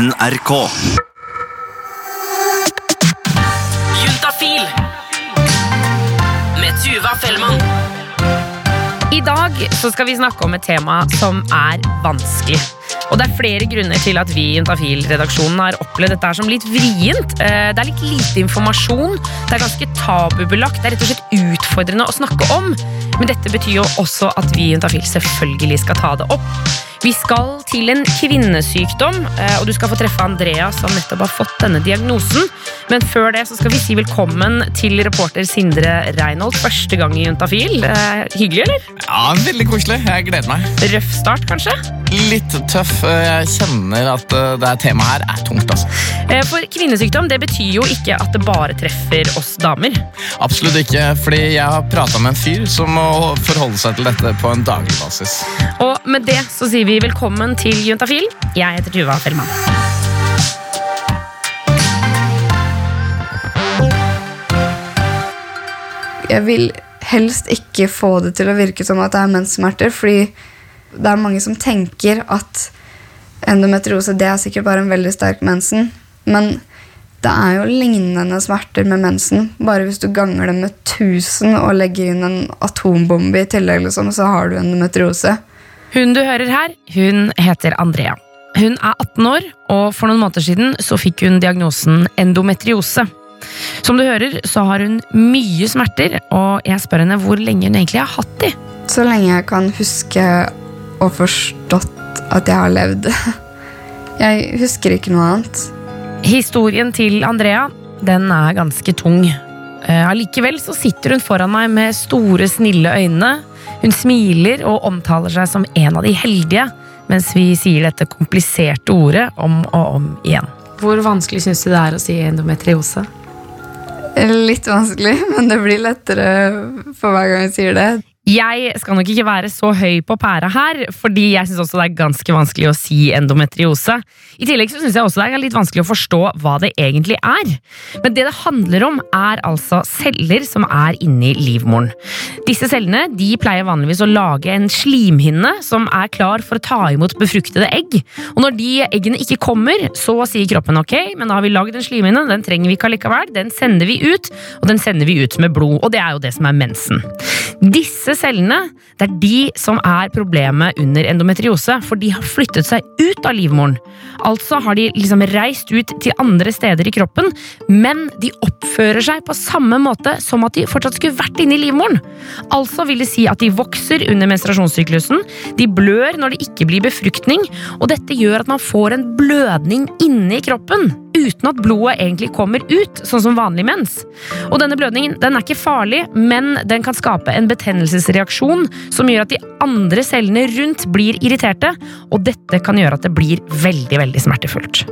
NRK. Juntafil med Tuva Fellmann. I dag så skal vi snakke om et tema som er vanskelig. Og det er flere grunner til at vi i Juntafil-redaksjonen har opplevd dette som litt vrient. Eh, Det er litt lite informasjon, det er ganske tabubelagt, det er rett og slett utfordrende å snakke om. Men dette betyr jo også at vi i Juntafil selvfølgelig skal ta det opp. Vi skal til en kvinnesykdom, eh, og du skal få treffe Andrea som nettopp har fått denne diagnosen. Men før det så skal vi si velkommen til reporter Sindre Reinholt. Første gang i Juntafil. Eh, Hyggelig, eller? Ja, Veldig koselig. Jeg gleder meg. Røff start, kanskje? Litt tøff. Jeg kjenner at eh, det temaet her er tungt. altså. Eh, For kvinnesykdom det betyr jo ikke at det bare treffer oss damer. Absolutt ikke, fordi jeg har prata med en fyr som må forholde seg til dette på en daglig basis. Og med det så sier vi velkommen til Juntafil. Jeg heter Tuva Fellmann. Jeg vil helst ikke få det til å virke som at det er menssmerter, fordi det er mange som tenker at endometriose det er sikkert bare en veldig sterk mensen. Men det er jo lignende smerter med mensen. Bare hvis du ganger det med 1000 og legger inn en atombombe i tillegg, liksom, så har du endometriose. Hun du hører her, hun heter Andrea. Hun er 18 år, og for noen måneder siden så fikk hun diagnosen endometriose. Som du hører, så har hun mye smerter, og jeg spør henne hvor lenge hun egentlig har hatt de. Så lenge jeg kan huske og forstått at jeg har levd. Jeg husker ikke noe annet. Historien til Andrea, den er ganske tung. Eh, Allikevel så sitter hun foran meg med store, snille øyne. Hun smiler og omtaler seg som en av de heldige, mens vi sier dette kompliserte ordet om og om igjen. Hvor vanskelig syns du det er å si endometriose? Litt vanskelig, men det blir lettere for hver gang jeg sier det. Jeg skal nok ikke være så høy på pæra her, fordi jeg syns også det er ganske vanskelig å si endometriose. I tillegg så syns jeg også det er litt vanskelig å forstå hva det egentlig er. Men det det handler om, er altså celler som er inni livmoren. Disse cellene de pleier vanligvis å lage en slimhinne som er klar for å ta imot befruktede egg. Og når de eggene ikke kommer, så sier kroppen ok, men da har vi lagd en slimhinne, den trenger vi ikke allikevel, den sender vi ut, og den sender vi ut med blod. Og det er jo det som er mensen. Disse cellene det er de som er problemet under endometriose, for de har flyttet seg ut av livmoren. Altså har de liksom reist ut til andre steder i kroppen, men de oppfører seg på samme måte som at de fortsatt skulle vært inne i livmoren. Altså vil det si at de vokser under menstruasjonssyklusen, de blør når det ikke blir befruktning, og dette gjør at man får en blødning inne i kroppen. Uten at blodet egentlig kommer ut, sånn som vanlig mens. Og denne blødningen den er ikke farlig, men den kan skape en betennelsesreaksjon som gjør at de andre cellene rundt blir irriterte, og dette kan gjøre at det blir veldig, veldig smertefullt.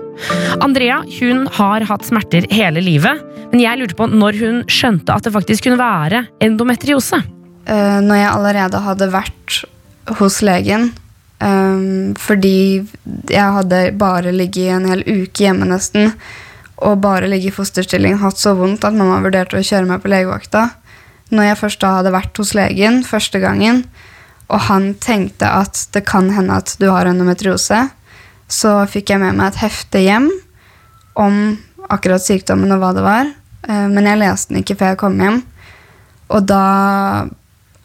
Andrea hun har hatt smerter hele livet, men jeg lurte på når hun skjønte at det faktisk kunne være endometriose. Eh, når jeg allerede hadde vært hos legen eh, fordi jeg hadde bare ligget en hel uke hjemme nesten og bare ligget i fosterstilling, hatt så vondt at mamma vurderte å kjøre meg på legevakta. Når jeg først da hadde vært hos legen første gangen, og han tenkte at det kan hende at du har endometriose, så fikk jeg med meg et hefte hjem om akkurat sykdommen og hva det var. Eh, Men jeg leste den ikke før jeg kom hjem. Og da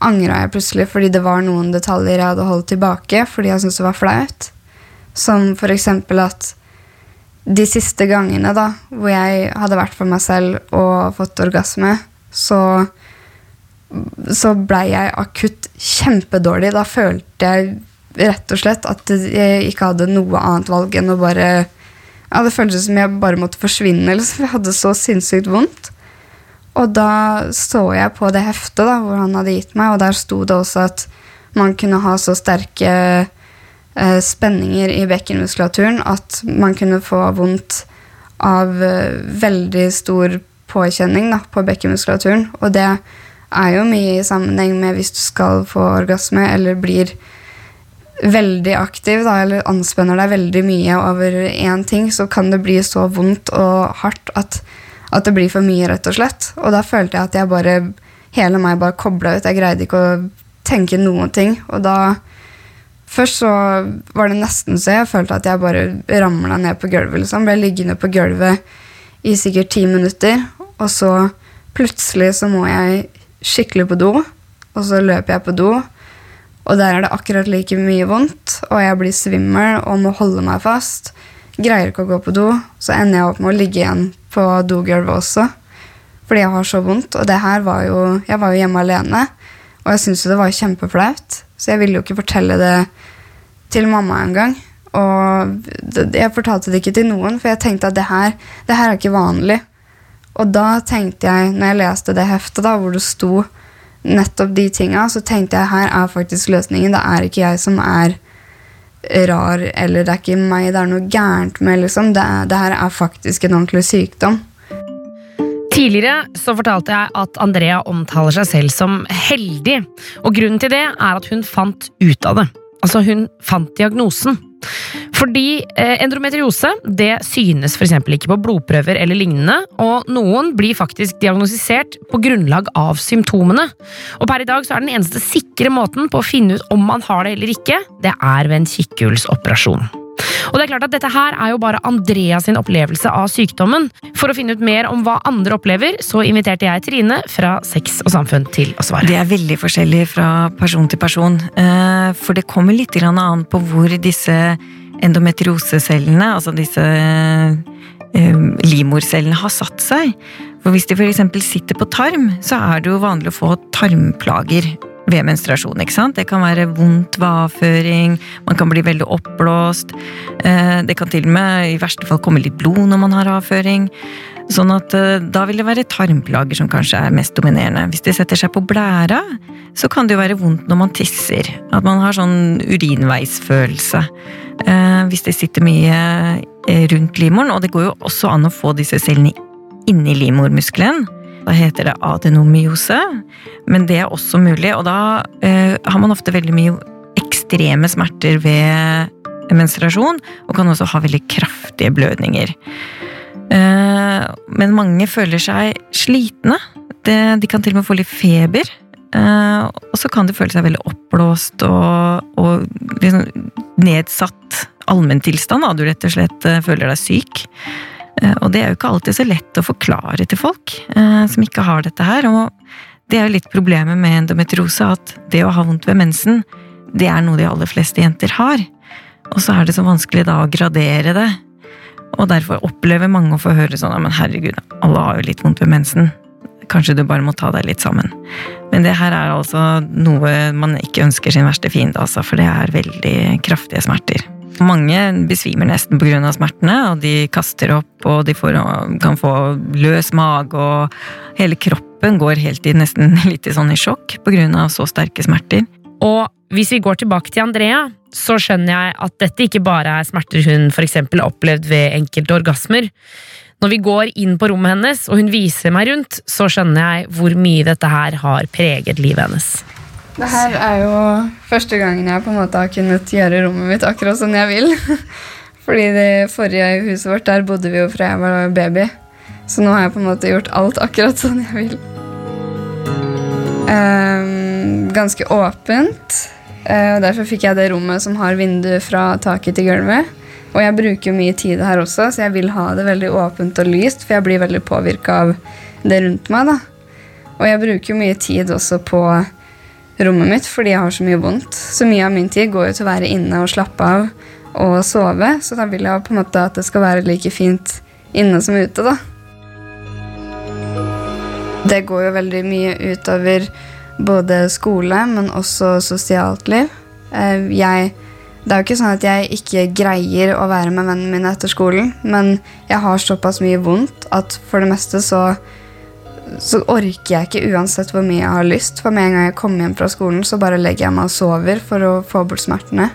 angra jeg plutselig fordi det var noen detaljer jeg hadde holdt tilbake fordi jeg syntes det var flaut. Som eksempel at de siste gangene da, hvor jeg hadde vært for meg selv og fått orgasme, så, så blei jeg akutt kjempedårlig. Da følte jeg rett og slett at jeg ikke hadde noe annet valg enn å bare ja, Det føltes som jeg bare måtte forsvinne. Liksom. Jeg hadde så sinnssykt vondt. Og da så jeg på det heftet da, hvor han hadde gitt meg, og der sto det også at man kunne ha så sterke eh, spenninger i bekkenmuskulaturen at man kunne få vondt av eh, veldig stor påkjenning da, på bekkenmuskulaturen. Og det er jo mye i sammenheng med hvis du skal få orgasme eller blir veldig aktiv da, eller anspenner deg veldig mye over én ting, så kan det bli så vondt og hardt at, at det blir for mye, rett og slett. Og da følte jeg at jeg bare, hele meg bare kobla ut. Jeg greide ikke å tenke noen ting. Og da Først så var det nesten så jeg følte at jeg bare ramla ned på gulvet. liksom. Ble liggende på gulvet i sikkert ti minutter. Og så plutselig så må jeg skikkelig på do, og så løper jeg på do. Og der er det akkurat like mye vondt, og jeg blir svimmel og må holde meg fast. Greier ikke å gå på do, så ender jeg opp med å ligge igjen på dogulvet også. Fordi jeg har så vondt. Og det her var jo Jeg var jo hjemme alene, og jeg syntes jo det var kjempeflaut. Så jeg ville jo ikke fortelle det til mamma engang. Og jeg fortalte det ikke til noen, for jeg tenkte at det her, det her er ikke vanlig. Og da tenkte jeg, når jeg leste det heftet da, hvor det sto nettopp de tinga, så tenkte jeg her er faktisk løsningen. Det er ikke jeg som er rar, eller det er ikke meg det er noe gærent med. liksom. Det, det her er faktisk en ordentlig sykdom. Tidligere så fortalte jeg at Andrea omtaler seg selv som heldig, og grunnen til det er at hun fant ut av det. Altså, hun fant diagnosen. Fordi eh, endometriose det synes f.eks. ikke på blodprøver eller lignende, og noen blir faktisk diagnostisert på grunnlag av symptomene. Og per i dag så er den eneste sikre måten på å finne ut om man har det eller ikke, det er ved en kikkhullsoperasjon. Og det er klart at Dette her er jo bare Andreas sin opplevelse av sykdommen. For å finne ut mer om hva andre opplever, så inviterte jeg Trine fra Sex og Samfunn til å svare. Det er veldig forskjellig fra person til person. eh, For det kommer litt an på hvor disse endometriosecellene, altså disse eh, livmorcellene, har satt seg. For hvis de f.eks. sitter på tarm, så er det jo vanlig å få tarmplager ved menstruasjon. ikke sant? Det kan være vondt ved avføring, man kan bli veldig oppblåst. eh, Det kan til og med i verste fall komme litt blod når man har avføring. Sånn at eh, da vil det være tarmplager som kanskje er mest dominerende. Hvis det setter seg på blæra, så kan det jo være vondt når man tisser. At man har sånn urinveisfølelse. Eh, Hvis det sitter mye rundt livmoren, og det går jo også an å få disse cellene inni livmormuskelen. Da heter det adenomyose, men det er også mulig, og da eh, har man ofte veldig mye ekstreme smerter ved menstruasjon, og kan også ha veldig kraftige blødninger. Eh, men mange føler seg slitne. Det, de kan til og med få litt feber. Eh, og så kan de føle seg veldig oppblåst og, og liksom nedsatt allmenntilstand. Du rett og slett eh, føler deg syk. Eh, og det er jo ikke alltid så lett å forklare til folk eh, som ikke har dette her. Og det er jo litt problemet med endometriose, at det å ha vondt ved mensen, det er noe de aller fleste jenter har. Og så er det så vanskelig da å gradere det. Og derfor opplever mange å få høre sånn, men herregud, alle har jo litt vondt ved mensen. Kanskje du bare må ta deg litt sammen. Men det her er altså noe man ikke ønsker sin verste fiende, altså, for det er veldig kraftige smerter. Mange besvimer nesten pga. smertene, og de kaster opp, og de får, kan få løs mage, og hele kroppen går helt i nesten litt i sånn i sjokk pga. så sterke smerter. Og hvis vi går tilbake til Andrea, så skjønner jeg at dette ikke bare er smerter hun har opplevd ved enkelte orgasmer. Når vi går inn på rommet hennes, og hun viser meg rundt, så skjønner jeg hvor mye dette her har preget livet hennes. Det her er jo første gangen jeg på en måte har kunnet gjøre rommet mitt akkurat som jeg vil. Fordi det forrige huset vårt, der bodde vi jo fra jeg var baby. Så nå har jeg på en måte gjort alt akkurat sånn jeg vil. Um, ganske åpent. eh, og derfor fikk jeg det rommet som har vindu fra taket til gulvet. Og jeg bruker mye tid her også, så jeg vil ha det veldig åpent og lyst, for jeg blir veldig påvirka av det rundt meg. da. Og jeg bruker mye tid også på rommet mitt fordi jeg har så mye vondt. Så mye av min tid går jo til å være inne og slappe av og sove. Så da vil jeg på en måte at det skal være like fint inne som ute, da. Det går jo veldig mye utover både skole, men også sosialt liv. Eh, Jeg, det er jo ikke sånn at jeg ikke greier å være med vennene mine etter skolen, men jeg har såpass mye vondt at for det meste så så orker jeg ikke uansett hvor mye jeg har lyst. For med en gang jeg kommer hjem fra skolen, så bare legger jeg meg og sover for å få bort smertene.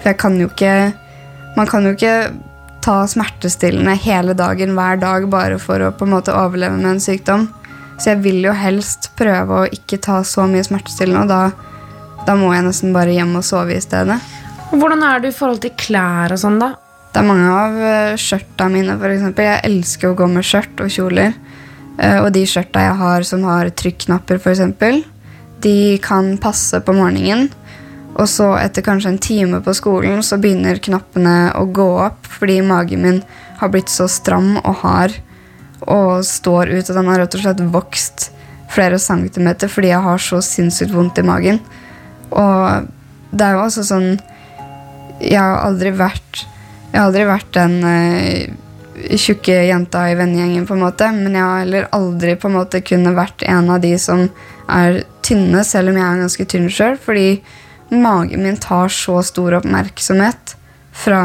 For jeg kan jo ikke Man kan jo ikke ta smertestillende hele dagen hver dag bare for å på en måte overleve med en sykdom. Så jeg vil jo helst prøve å ikke ta så mye smertestillende, og da, da må jeg nesten bare hjem og sove i stedet. Hvordan er du i forhold til klær og sånn, da? Det er mange av eh, skjørta mine, eksempel. Jeg elsker å gå med skjørt og kjoler. Eh, Og de skjørta jeg har som har trykknapper, f.eks., de kan passe på morgenen. Og så etter kanskje en time på skolen så begynner knappene å gå opp fordi magen min har blitt så stram og hard og står ut. Og den har rett og slett vokst flere centimeter fordi jeg har så sinnssykt vondt i magen. Og det er jo også sånn Jeg har aldri vært Jeg har aldri vært den eh, tjukke jenta i vennegjengen, på en måte. Men jeg har heller aldri på en måte kunne vært en av de som er tynne, selv om jeg er ganske tynn sjøl. Fordi magen min tar så stor oppmerksomhet fra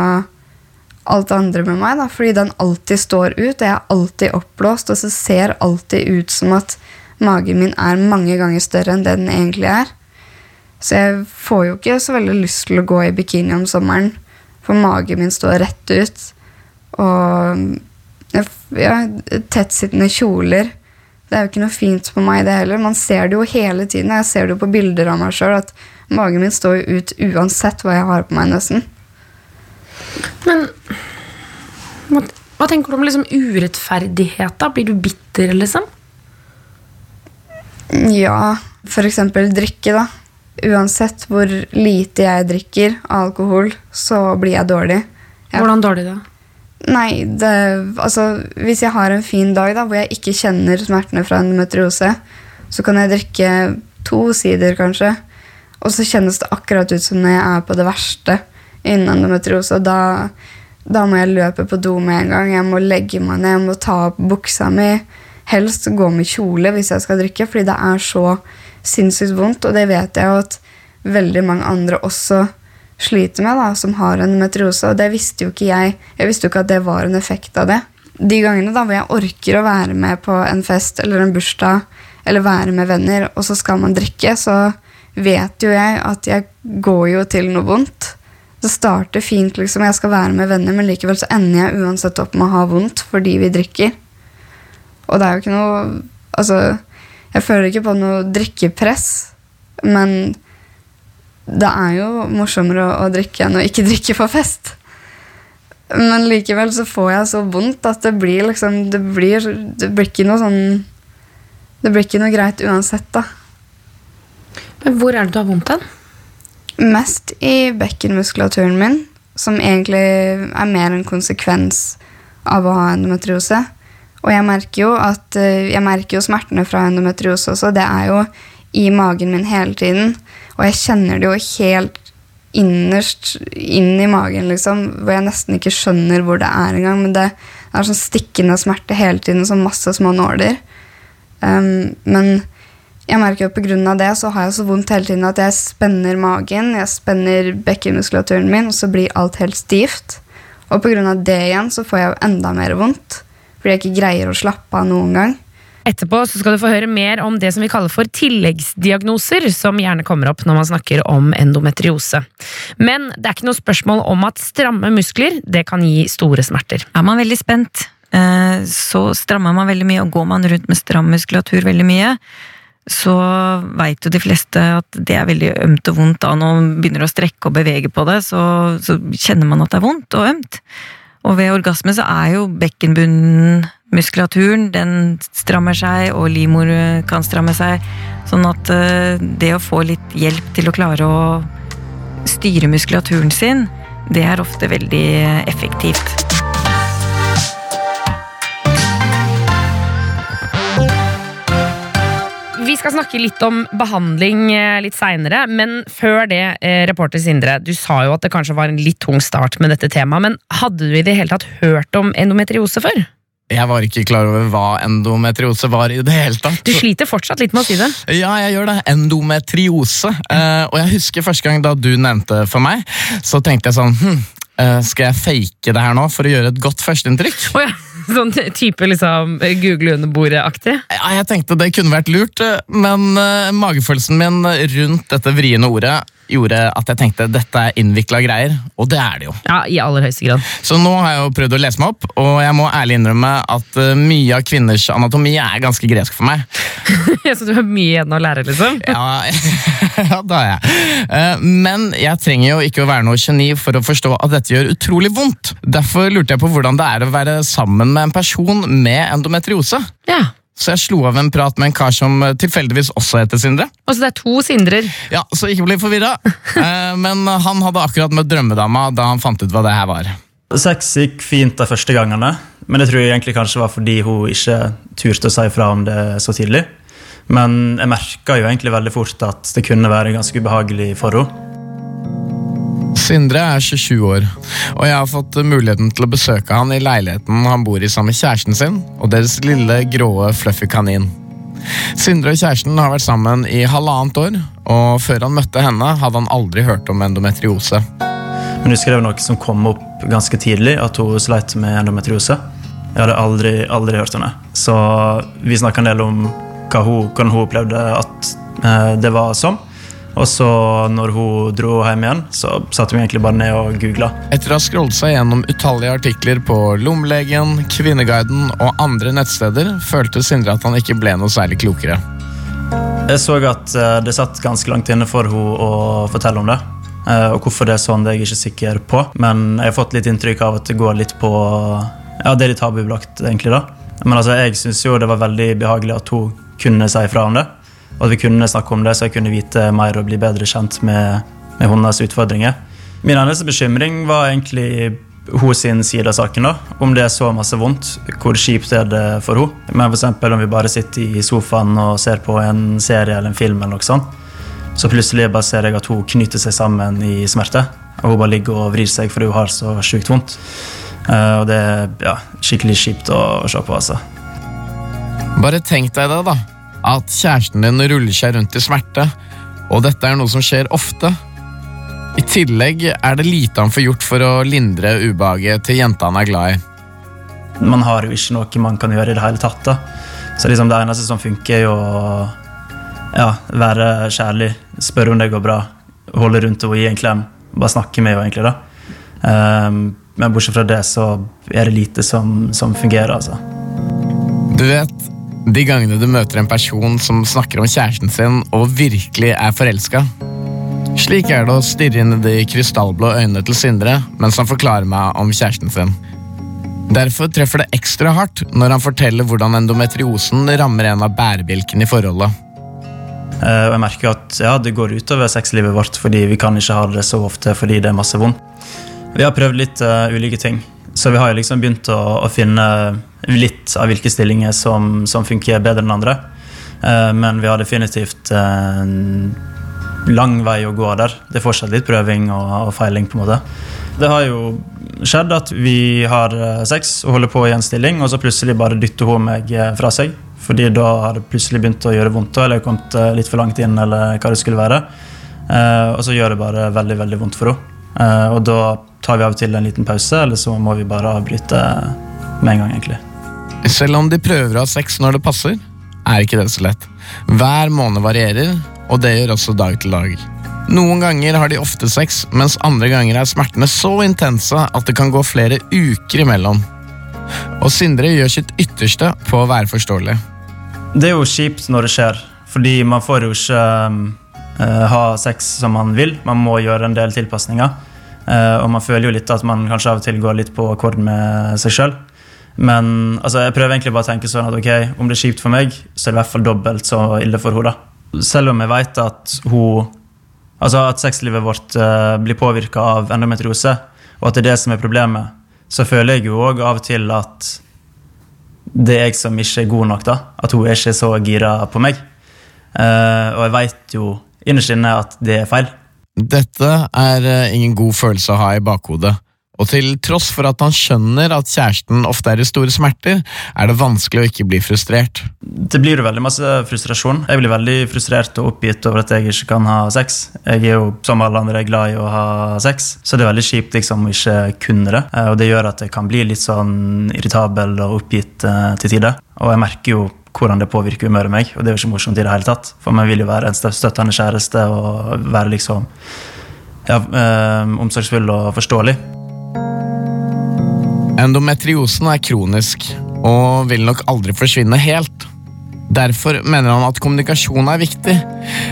alt det andre med meg. Da, fordi den alltid står ut, og jeg er alltid oppblåst, og så ser alltid ut som at magen min er mange ganger større enn det den egentlig er. Så jeg får jo ikke så veldig lyst til å gå i bikini om sommeren, for magen min står rett ut. Og jeg- ja, tettsittende kjoler. Det er jo ikke noe fint på meg, det heller. Man ser det jo hele tiden. Jeg ser det jo på bilder av meg sjøl at magen min står jo ut uansett hva jeg har på meg, nesten. Men hva, hva tenker du om liksom urettferdighet? da? Blir du bitter, liksom? Ja, for eksempel drikke, da. Uansett hvor lite jeg drikker alkohol, så blir jeg dårlig. Ja. Hvordan dårlig da? Nei, det, altså Hvis jeg har en fin dag da, hvor jeg ikke kjenner smertene fra endometriose, så kan jeg drikke to sider, kanskje. Og så kjennes det akkurat ut som når jeg er på det verste innen endometriose. Og da, da må jeg løpe på do med en gang. Jeg må legge meg ned, jeg må ta opp buksa mi. Helst gå med kjole hvis jeg skal drikke, fordi det er så sinnssykt vondt. Og det vet jeg jo at veldig mange andre også sliter med, da, som har endometriose. Og det visste jo ikke jeg. Jeg visste jo ikke at det var en effekt av det. De gangene da hvor jeg orker å være med på en fest eller en bursdag, eller være med venner, og så skal man drikke, så vet jo jeg at jeg går jo til noe vondt. Det starter fint, liksom. Jeg skal være med venner, men likevel så ender jeg uansett opp med å ha vondt fordi vi drikker. Og det er jo ikke noe Altså, jeg føler ikke på noe drikkepress, men det er jo morsommere å, å drikke enn å ikke drikke på fest. Men likevel så får jeg så vondt at det blir liksom Det blir, det blir ikke noe sånn Det blir ikke noe greit uansett, da. Men hvor er det du har vondt hen? Mest i bekkenmuskulaturen min, som egentlig er mer en konsekvens av å ha endometriose. Og jeg merker jo at eh, jeg merker jo smertene fra endometriose også. Det er jo i magen min hele tiden. Og jeg kjenner det jo helt innerst inn i magen, liksom, hvor jeg nesten ikke skjønner hvor det er engang. Men det er sånn stikkende smerte hele tiden, sånn masse små nåler. Um, men jeg merker jo av det så har jeg så vondt hele tiden at jeg spenner magen, jeg spenner bekkenmuskulaturen min, og så blir alt helt stivt. Og av det igjen så får jeg jo enda mer vondt, fordi jeg ikke greier å slappe av noen gang. Etterpå skal du få høre mer om det som vi kaller for tilleggsdiagnoser, som gjerne kommer opp når man snakker om endometriose. Men det er ikke noe spørsmål om at stramme muskler det kan gi store smerter. Er man veldig spent, eh, så strammer man veldig mye, og går man rundt med stram muskulatur veldig mye, så veit jo de fleste at det er veldig ømt og vondt. Da når man begynner å strekke og bevege på det, så, så kjenner man at det er vondt og ømt. Og ved orgasme så er jo bekkenbunnen muskulaturen, den strammer seg, og livmor kan stramme seg. Sånn at eh, det å få litt hjelp til å klare å styre muskulaturen sin, det er ofte veldig effektivt. Vi skal snakke litt om behandling eh, litt seinere, men før det, eh, reporter Sindre, du sa jo at det kanskje var en litt tung start med dette temaet, men hadde du i det hele tatt hørt om endometriose før? Jeg var ikke klar over hva endometriose var i det hele tatt. Du sliter fortsatt litt med å si det. Ja, jeg gjør det. Endometriose. Uh, og jeg husker første gang da du nevnte for meg, så tenkte jeg sånn hm, eh, Skal jeg fake det her nå for å gjøre et godt førsteinntrykk? Oh, ja, sånn type liksom google under bordet-aktig? Ja, jeg tenkte det kunne vært lurt, eh, men eh, magefølelsen min rundt dette vriene ordet gjorde at jeg tenkte dette er innvikla greier, og det er det jo. Ja, i aller høyeste grad. Så nå har jeg jo prøvd å lese meg opp, og jeg må ærlig innrømme at eh, mye av kvinners anatomi er ganske gresk for meg. Så du har mye igjen å lære, liksom? Ja, ja det har jeg. Eh, Men jeg trenger jo ikke å være noe geni for å forstå at dette gjør utrolig vondt. Derfor lurte jeg på hvordan det er å være sammen med en person med endometriose. Ja. Så jeg slo av en prat med en kar som eh, tilfeldigvis også heter Sindre. Og så det er to Sindrer. Ja, Så ikke bli forvirra. Eh, men han hadde akkurat møtt drømmedama da han fant ut hva det her var. Sex gikk fint de første gangene, men det tror jeg egentlig kanskje var fordi hun ikke turte å si fra om det så tidlig. Men jeg merka jo egentlig veldig fort at det kunne være ganske ubehagelig for henne. Sindre er 27 år, og jeg har fått muligheten til å besøke han i leiligheten han bor i sammen med kjæresten sin og deres lille, gråe, fluffy kanin. Sindre og kjæresten har vært sammen i halvannet år, og før han møtte henne, hadde han aldri hørt om endometriose. Men husker det var noe som kom opp ganske tidlig, at hun sleit med endometriose. Jeg hadde aldri, aldri hørt det. Så vi snakka en del om hva hun, hvordan hun opplevde at eh, det var som. Og så når hun dro hjem igjen, så satte vi egentlig bare ned og googla. Etter å ha scrollet seg gjennom utallige artikler på Lommelegen, Kvinneguiden og andre nettsteder, følte Sindre at han ikke ble noe særlig klokere. Jeg så at eh, det satt ganske langt inne for henne å fortelle om det. Eh, Og hvorfor det er sånn, det er jeg ikke sikker på. Men jeg har fått litt inntrykk av at det går litt på Ja, det er litt tabubelagt, egentlig. da. Men altså, jeg syns jo det var veldig behagelig at hun kunne si ifra om det. Og at vi kunne snakke om det, så jeg kunne vite mer og bli bedre kjent med, med hennes utfordringer. Min eneste bekymring var egentlig hun sin side av saken. da. Om det er så masse vondt, hvor kjipt er det for henne. Men eksempel om vi bare sitter i sofaen og ser på en serie eller en film, eller noe sånt, så plutselig bare ser jeg at hun knyter seg sammen i smerte. Og hun bare ligger og vrir seg fordi hun har så sjukt vondt. Eh, og det er ja, skikkelig kjipt å se på, altså. Bare tenk deg det, da. At kjæresten din ruller seg rundt i smerte, og dette er noe som skjer ofte. I tillegg er det lite han får gjort for å lindre ubehaget til jenta han er glad i. Man har jo ikke noe man kan gjøre i det hele tatt. da. Så liksom det eneste som funker, er å ja, være kjærlig, spørre om det går bra, holde rundt og gi en klem. Bare snakke med henne, egentlig. da. Um, men bortsett fra det så er det lite som, som fungerer, altså. Du vet, de gangene du møter en person som snakker om kjæresten sin og virkelig er forelska. Slik er det å stirre inn i de krystallblå øynene til Sindre mens han forklarer meg om kjæresten sin. Derfor treffer det ekstra hardt når han forteller hvordan endometriosen rammer en av bærebjelkene i forholdet. Eh, jeg merker at ja, det går utover sexlivet vårt fordi vi kan ikke ha det så ofte fordi det er masse vondt. Vi har prøvd litt uh, ulike ting, så vi har liksom begynt å, å finne litt av hvilke stillinger som, som funker bedre enn andre. Eh, men vi har definitivt en lang vei å gå der. Det er fortsatt litt prøving og, og feiling. på en måte. Det har jo skjedd at vi har eh, sex og holder på i en stilling, og så plutselig bare dytter hun meg eh, fra seg. Fordi da har det plutselig begynt å gjøre vondt, eller kommet eh, litt for langt inn, eller hva det skulle være. Og så gjør det bare veldig, veldig vondt for henne. Eh, og da tar vi av og til en liten pause, eller så må vi bare avbryte med en gang, egentlig. Selv om de prøver å ha sex når det passer, er ikke det så lett. Hver måned varierer, og det gjør også dag til dag. Noen ganger har de ofte sex, mens andre ganger er smertene så intense at det kan gå flere uker imellom. Og Sindre gjør sitt ytterste på å være forståelig. Det er jo kjipt når det skjer, fordi man får jo ikke eh, ha sex som man vil. Man må gjøre en del tilpasninger. Eh, og man føler jo litt at man kanskje av og til går litt på akkord med seg sjøl. Men altså, jeg prøver egentlig bare å tenke sånn at ok, om det er kjipt for meg, så er det i hvert fall dobbelt så ille for henne. Selv om jeg vet at hun Altså at sexlivet vårt eh, blir påvirka av endometriose, og at det er det som er problemet, så føler jeg jo òg av og til at det er jeg som ikke er god nok. da. At hun er ikke så gira på meg. Eh, og jeg veit jo innerst inne at det er feil. Dette er eh, ingen god følelse å ha i bakhodet. Og til tross for at han skjønner at kjæresten ofte er i store smerter, er det vanskelig å ikke bli frustrert. Det blir jo veldig masse frustrasjon. Jeg blir veldig frustrert og oppgitt over at jeg ikke kan ha sex. Jeg er jo som alle andre glad i å ha sex, så det er veldig kjipt liksom å ikke kunne det. Eh, Og det gjør at jeg kan bli litt sånn irritabel og oppgitt eh, til tider. Og jeg merker jo hvordan det påvirker humøret meg, og det er jo ikke morsomt i det hele tatt. For man vil jo være en støttende kjæreste og være liksom ja, øh, omsorgsfull og forståelig. Endometriosen er kronisk og vil nok aldri forsvinne helt. Derfor mener han at kommunikasjon er viktig.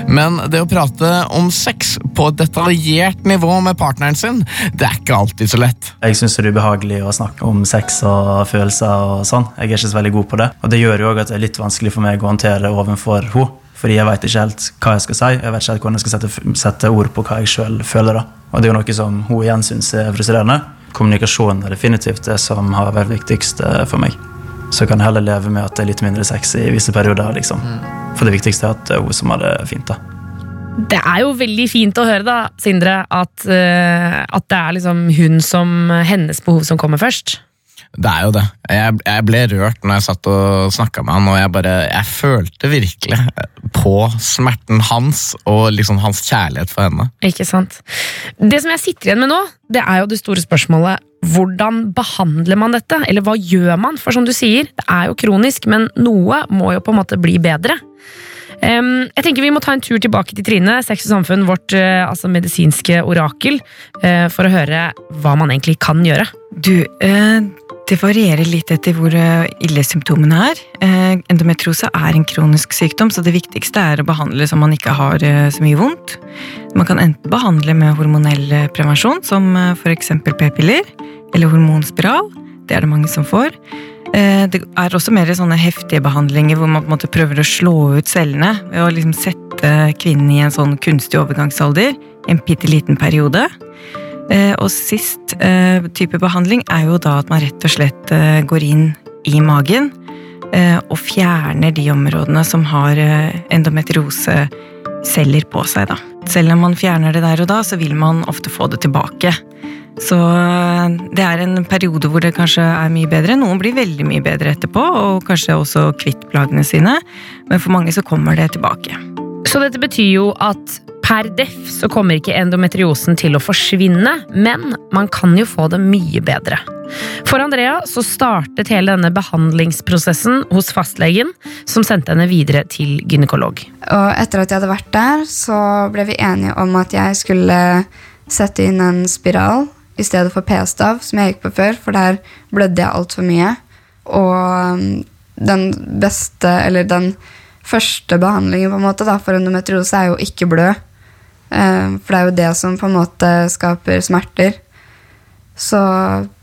Men det å prate om sex på et detaljert nivå med partneren sin, det er ikke alltid så lett. Jeg syns det er ubehagelig å snakke om sex og følelser. og sånn. Jeg er ikke så veldig god på det. Og det gjør jo også at det er litt vanskelig for meg å håndtere det overfor henne. Fordi jeg vet ikke helt hva jeg skal si. Jeg vet ikke helt hvordan jeg skal sette, sette ord på hva jeg sjøl føler. da. Og det er jo noe som hun igjen syns er frustrerende. Kommunikasjon er definitivt det som har vært viktigst eh, for meg. Så kan jeg heller leve med at det er litt mindre sex i visse perioder. liksom. For det viktigste er at det er hun som har det fint. da. Det er jo veldig fint å høre, da, Sindre, at, uh, at det er liksom hun som hennes behov som kommer først. Det er jo det. Jeg, jeg ble rørt når jeg satt og snakka med han, og jeg bare Jeg følte virkelig på smerten hans og liksom hans kjærlighet for henne. Ikke sant? Det som jeg sitter igjen med nå, det er jo det store spørsmålet hvordan behandler man dette? Eller hva gjør man? For som du sier, det er jo kronisk, men noe må jo på en måte bli bedre. Um, jeg tenker Vi må ta en tur tilbake til Trine, Sex og samfunn, vårt uh, altså medisinske orakel, uh, for å høre hva man egentlig kan gjøre. Du, eh, det varierer litt etter hvor eh, ille symptomene er. Eh, Endometriose er en kronisk sykdom, så det viktigste er å behandle så man ikke har eh, så mye vondt. Man kan enten behandle med hormonell prevensjon, som f.eks. p-piller, eller hormonspiral. Det er det mange som får. Det er også mer sånne heftige behandlinger hvor man på en måte prøver å slå ut cellene ved å liksom sette kvinnen i en sånn kunstig overgangsalder en bitte liten periode. Eh, Og sist eh, type behandling er jo da at man rett og slett eh, går inn i magen og fjerner de områdene som har endometrioseceller på seg. da. Selv om man fjerner det der og da, så vil man ofte få det tilbake. Så det er en periode hvor det kanskje er mye bedre. Noen blir veldig mye bedre etterpå, og kanskje også kvitt plagene sine. Men for mange så kommer det tilbake. Så dette betyr jo at per def så kommer ikke endometriosen til å forsvinne, men man kan jo få det mye bedre. For Andrea så startet hele denne behandlingsprosessen hos fastlegen, som sendte henne videre til gynekolog. Og etter at jeg hadde vært der, så ble vi enige om at jeg skulle sette inn en spiral i stedet for p-stav, som jeg gikk på før, for der blødde jeg altfor mye. Og den beste, eller den første behandlingen på en måte da, for endometriose er jo ikke blø. Eh, For det er jo det som på en måte skaper smerter. Så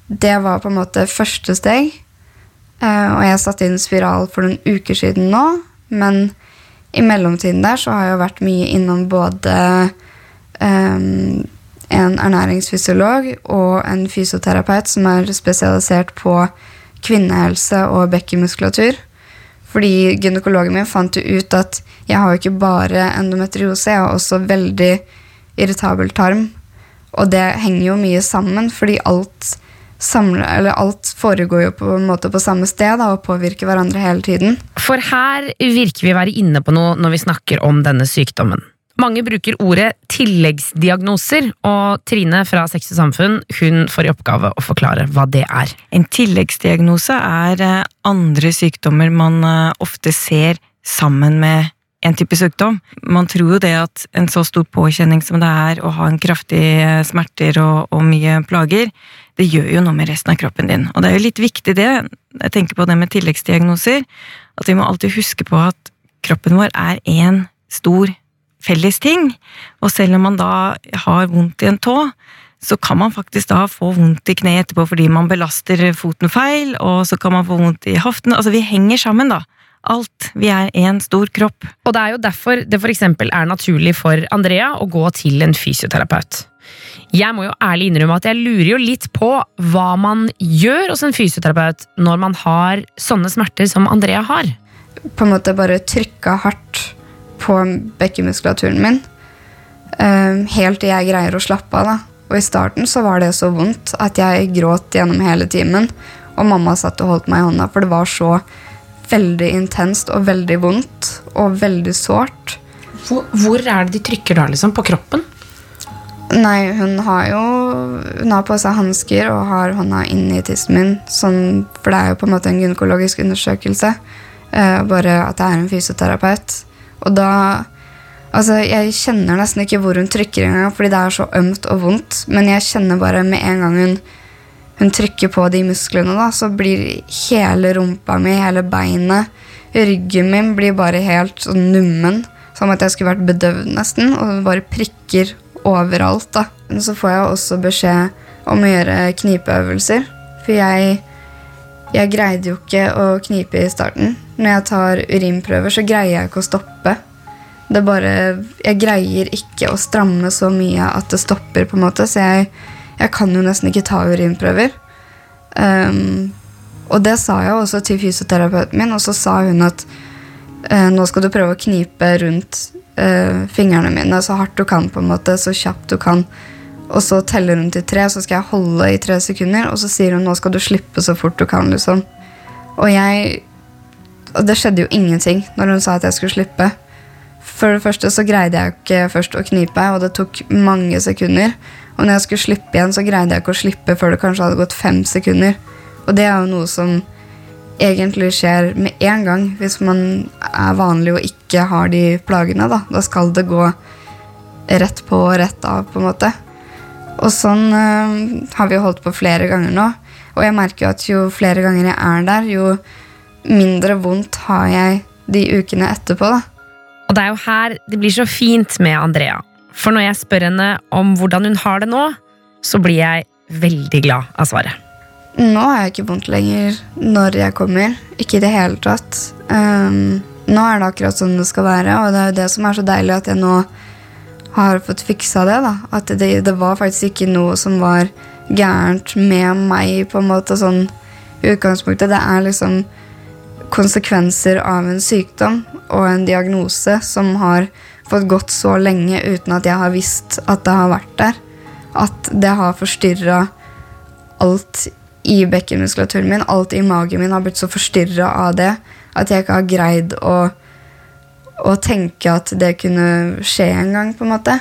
det var på en måte første steg. Eh, Og jeg satte inn spiral for noen uker siden nå, men i mellomtiden der så har jeg jo vært mye innom både em, en ernæringsfysiolog og en fysioterapeut som er spesialisert på kvinnehelse og bekkenmuskulatur. Fordi gynekologen min fant jo ut at jeg har jo ikke bare endometriose, jeg har også veldig irritabel tarm. Og det henger jo mye sammen, fordi alt, samler, alt foregår jo på en måte på samme sted da, og påvirker hverandre hele tiden. For her virker vi å være inne på noe når vi snakker om denne sykdommen. Mange bruker ordet tilleggsdiagnoser, og Trine fra Sex og Samfunn hun får i oppgave å forklare hva det er. En tilleggsdiagnose er eh, andre sykdommer man eh, ofte ser sammen med en type sykdom. Man tror jo det at en så stor påkjenning som det er å ha en kraftig eh, smerter og, og mye plager, det gjør jo noe med resten av kroppen din. Og det er jo litt viktig det, jeg tenker på det med tilleggsdiagnoser, at vi må alltid huske på at kroppen vår er én stor felles ting. Og selv om man da har vondt i en tå, så kan man faktisk da få vondt i kneet etterpå fordi man belaster foten feil, og så kan man få vondt i hoften. Altså, vi henger sammen, da. Alt. Vi er én stor kropp. Og det er jo derfor det for eksempel er naturlig for Andrea å gå til en fysioterapeut. Jeg må jo ærlig innrømme at jeg lurer jo litt på hva man gjør hos en fysioterapeut når man har sånne smerter som Andrea har. På en måte bare trykka hardt på bekkenmuskulaturen min. eh, helt til jeg greier å slappe av. da. Og i starten så var det så vondt at jeg gråt gjennom hele timen. Og mamma satt og holdt meg i hånda, for det var så veldig intenst og veldig vondt og veldig sårt. Hvor, hvor er det de trykker da, liksom? På kroppen? Nei, hun har jo Hun har på seg hansker og har hånda inni tissen min. Sånn, for det er jo på en måte en gynekologisk undersøkelse. eh, bare at det er en fysioterapeut. Og da Altså, jeg kjenner nesten ikke hvor hun trykker engang, fordi det er så ømt og vondt. Men jeg kjenner bare med en gang hun, hun trykker på de musklene, da, så blir hele rumpa mi, hele beinet, ryggen min blir bare helt sånn nummen. Som at jeg skulle vært bedøvd nesten. Og bare prikker overalt. da. Men så får jeg også beskjed om å gjøre knipeøvelser. For jeg, jeg greide jo ikke å knipe i starten. Når jeg tar urinprøver, så greier jeg ikke å stoppe. Det er bare, Jeg greier ikke å stramme så mye at det stopper, på en måte. Så jeg, jeg kan jo nesten ikke ta urinprøver. Um, og det sa jeg også til fysioterapeuten min, og så sa hun at uh, nå skal du prøve å knipe rundt uh, fingrene mine så hardt du kan, på en måte, så kjapt du kan. Og så teller hun til tre, så skal jeg holde i tre sekunder, og så sier hun nå skal du slippe så fort du kan. liksom. Og jeg Og det skjedde jo ingenting når hun sa at jeg skulle slippe. For det første så greide jeg ikke først å knipe, og det tok mange sekunder. Og når jeg skulle slippe igjen, så greide jeg ikke å slippe før det kanskje hadde gått fem sekunder. Og det er jo noe som egentlig skjer med en gang hvis man er vanlig og ikke har de plagene. Da, da skal det gå rett på og rett av, på en måte. Og sånn øh, har vi holdt på flere ganger nå. Og jeg merker jo at jo flere ganger jeg er der, jo mindre vondt har jeg de ukene etterpå. da. Og det er jo her det blir så fint med Andrea. For når jeg spør henne om hvordan hun har det nå, så blir jeg veldig glad av svaret. Nå har jeg ikke vondt lenger når jeg kommer. Ikke i det hele tatt. Um, nå er det akkurat sånn det skal være, og det er jo det som er så deilig at jeg nå har fått fiksa det. da. At det, det var faktisk ikke noe som var gærent med meg, på en måte sånn utgangspunktet. Det er liksom konsekvenser av en sykdom og en diagnose som har fått gått så lenge uten at jeg har visst at det har vært der. At det har forstyrra alt i bekkenmuskulaturen min. Alt i magen min har blitt så forstyrra av det at jeg ikke har greid å, å tenke at det kunne skje en gang, på en måte.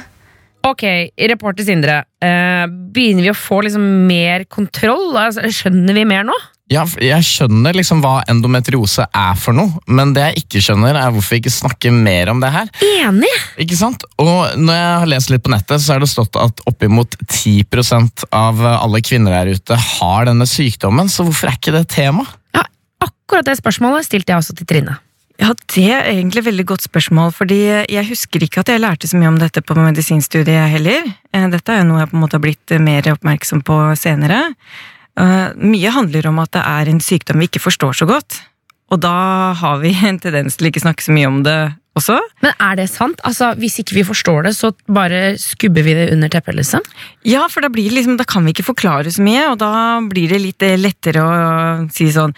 Ok, reporter Sindre. eh, begynner vi å få liksom mer kontroll? Altså, skjønner vi mer nå? Ja, jeg skjønner liksom hva endometriose er for noe, men det jeg ikke skjønner, er hvorfor vi ikke snakker mer om det her. Enig! Ikke sant? Og når jeg har lest litt på nettet, så er det stått at oppimot 10% av alle kvinner der ute har denne sykdommen, så hvorfor er ikke det tema? Ja, akkurat det spørsmålet stilte jeg også til Trine. Ja, Det er egentlig et veldig godt spørsmål, fordi jeg husker ikke at jeg lærte så mye om dette på medisinstudiet heller. Eh, Dette er jo noe jeg på en måte har blitt mer oppmerksom på senere. Eh, Mye handler om at det er en sykdom vi ikke forstår så godt, og da har vi en tendens til ikke snakke så mye om det også. Men er det sant? Altså, Hvis ikke vi forstår det, så bare skubber vi det under teppet? liksom? Ja, for da, blir det liksom, da kan vi ikke forklare så mye, og da blir det litt eh, lettere å si sånn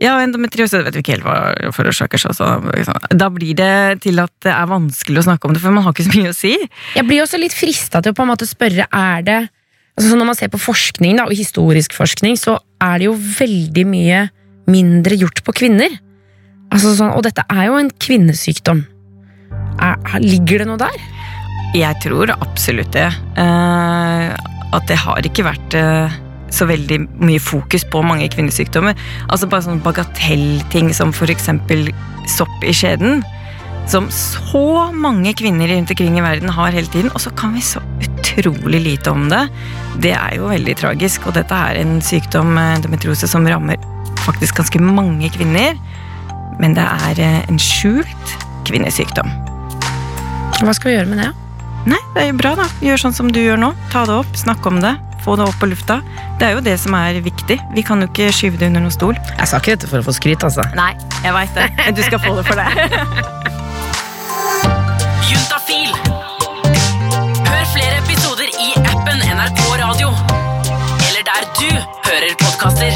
ja, endometriose vet vi ikke helt hva forårsaker seg. Så, liksom. Da blir det til at det er vanskelig å snakke om det, for man har ikke så mye å si. Jeg blir også litt frista til å på en måte spørre er det altså Når man ser på forskning, da, og historisk forskning, så er det jo veldig mye mindre gjort på kvinner. Altså sånn, Og dette er jo en kvinnesykdom. Er, er- ligger det noe der? Jeg tror absolutt det. Uh, at det har ikke vært eh, så veldig mye fokus på mange kvinnesykdommer. Altså bare sånne bagatellting som eksempel sopp i skjeden. Som så mange kvinner rundt omkring i verden har hele tiden, og så kan vi så utrolig lite om det. Det er jo veldig tragisk, og dette er en sykdom, eh, endometriose, som rammer faktisk ganske mange kvinner. Men det er eh, en skjult kvinnesykdom. Hva skal vi gjøre med det? Nei, det er jo bra da. Gjør sånn som du gjør nå. Ta det opp, snakk om det. Få det opp på lufta. Det er jo det som er viktig. Vi kan jo ikke skyve det under noen stol. Jeg sa ikke dette for å få skryt, altså. Nei, jeg veit det. Men du skal få det for det. Juntafil. Hør flere episoder i appen NRK Radio. Eller der du hører podkaster.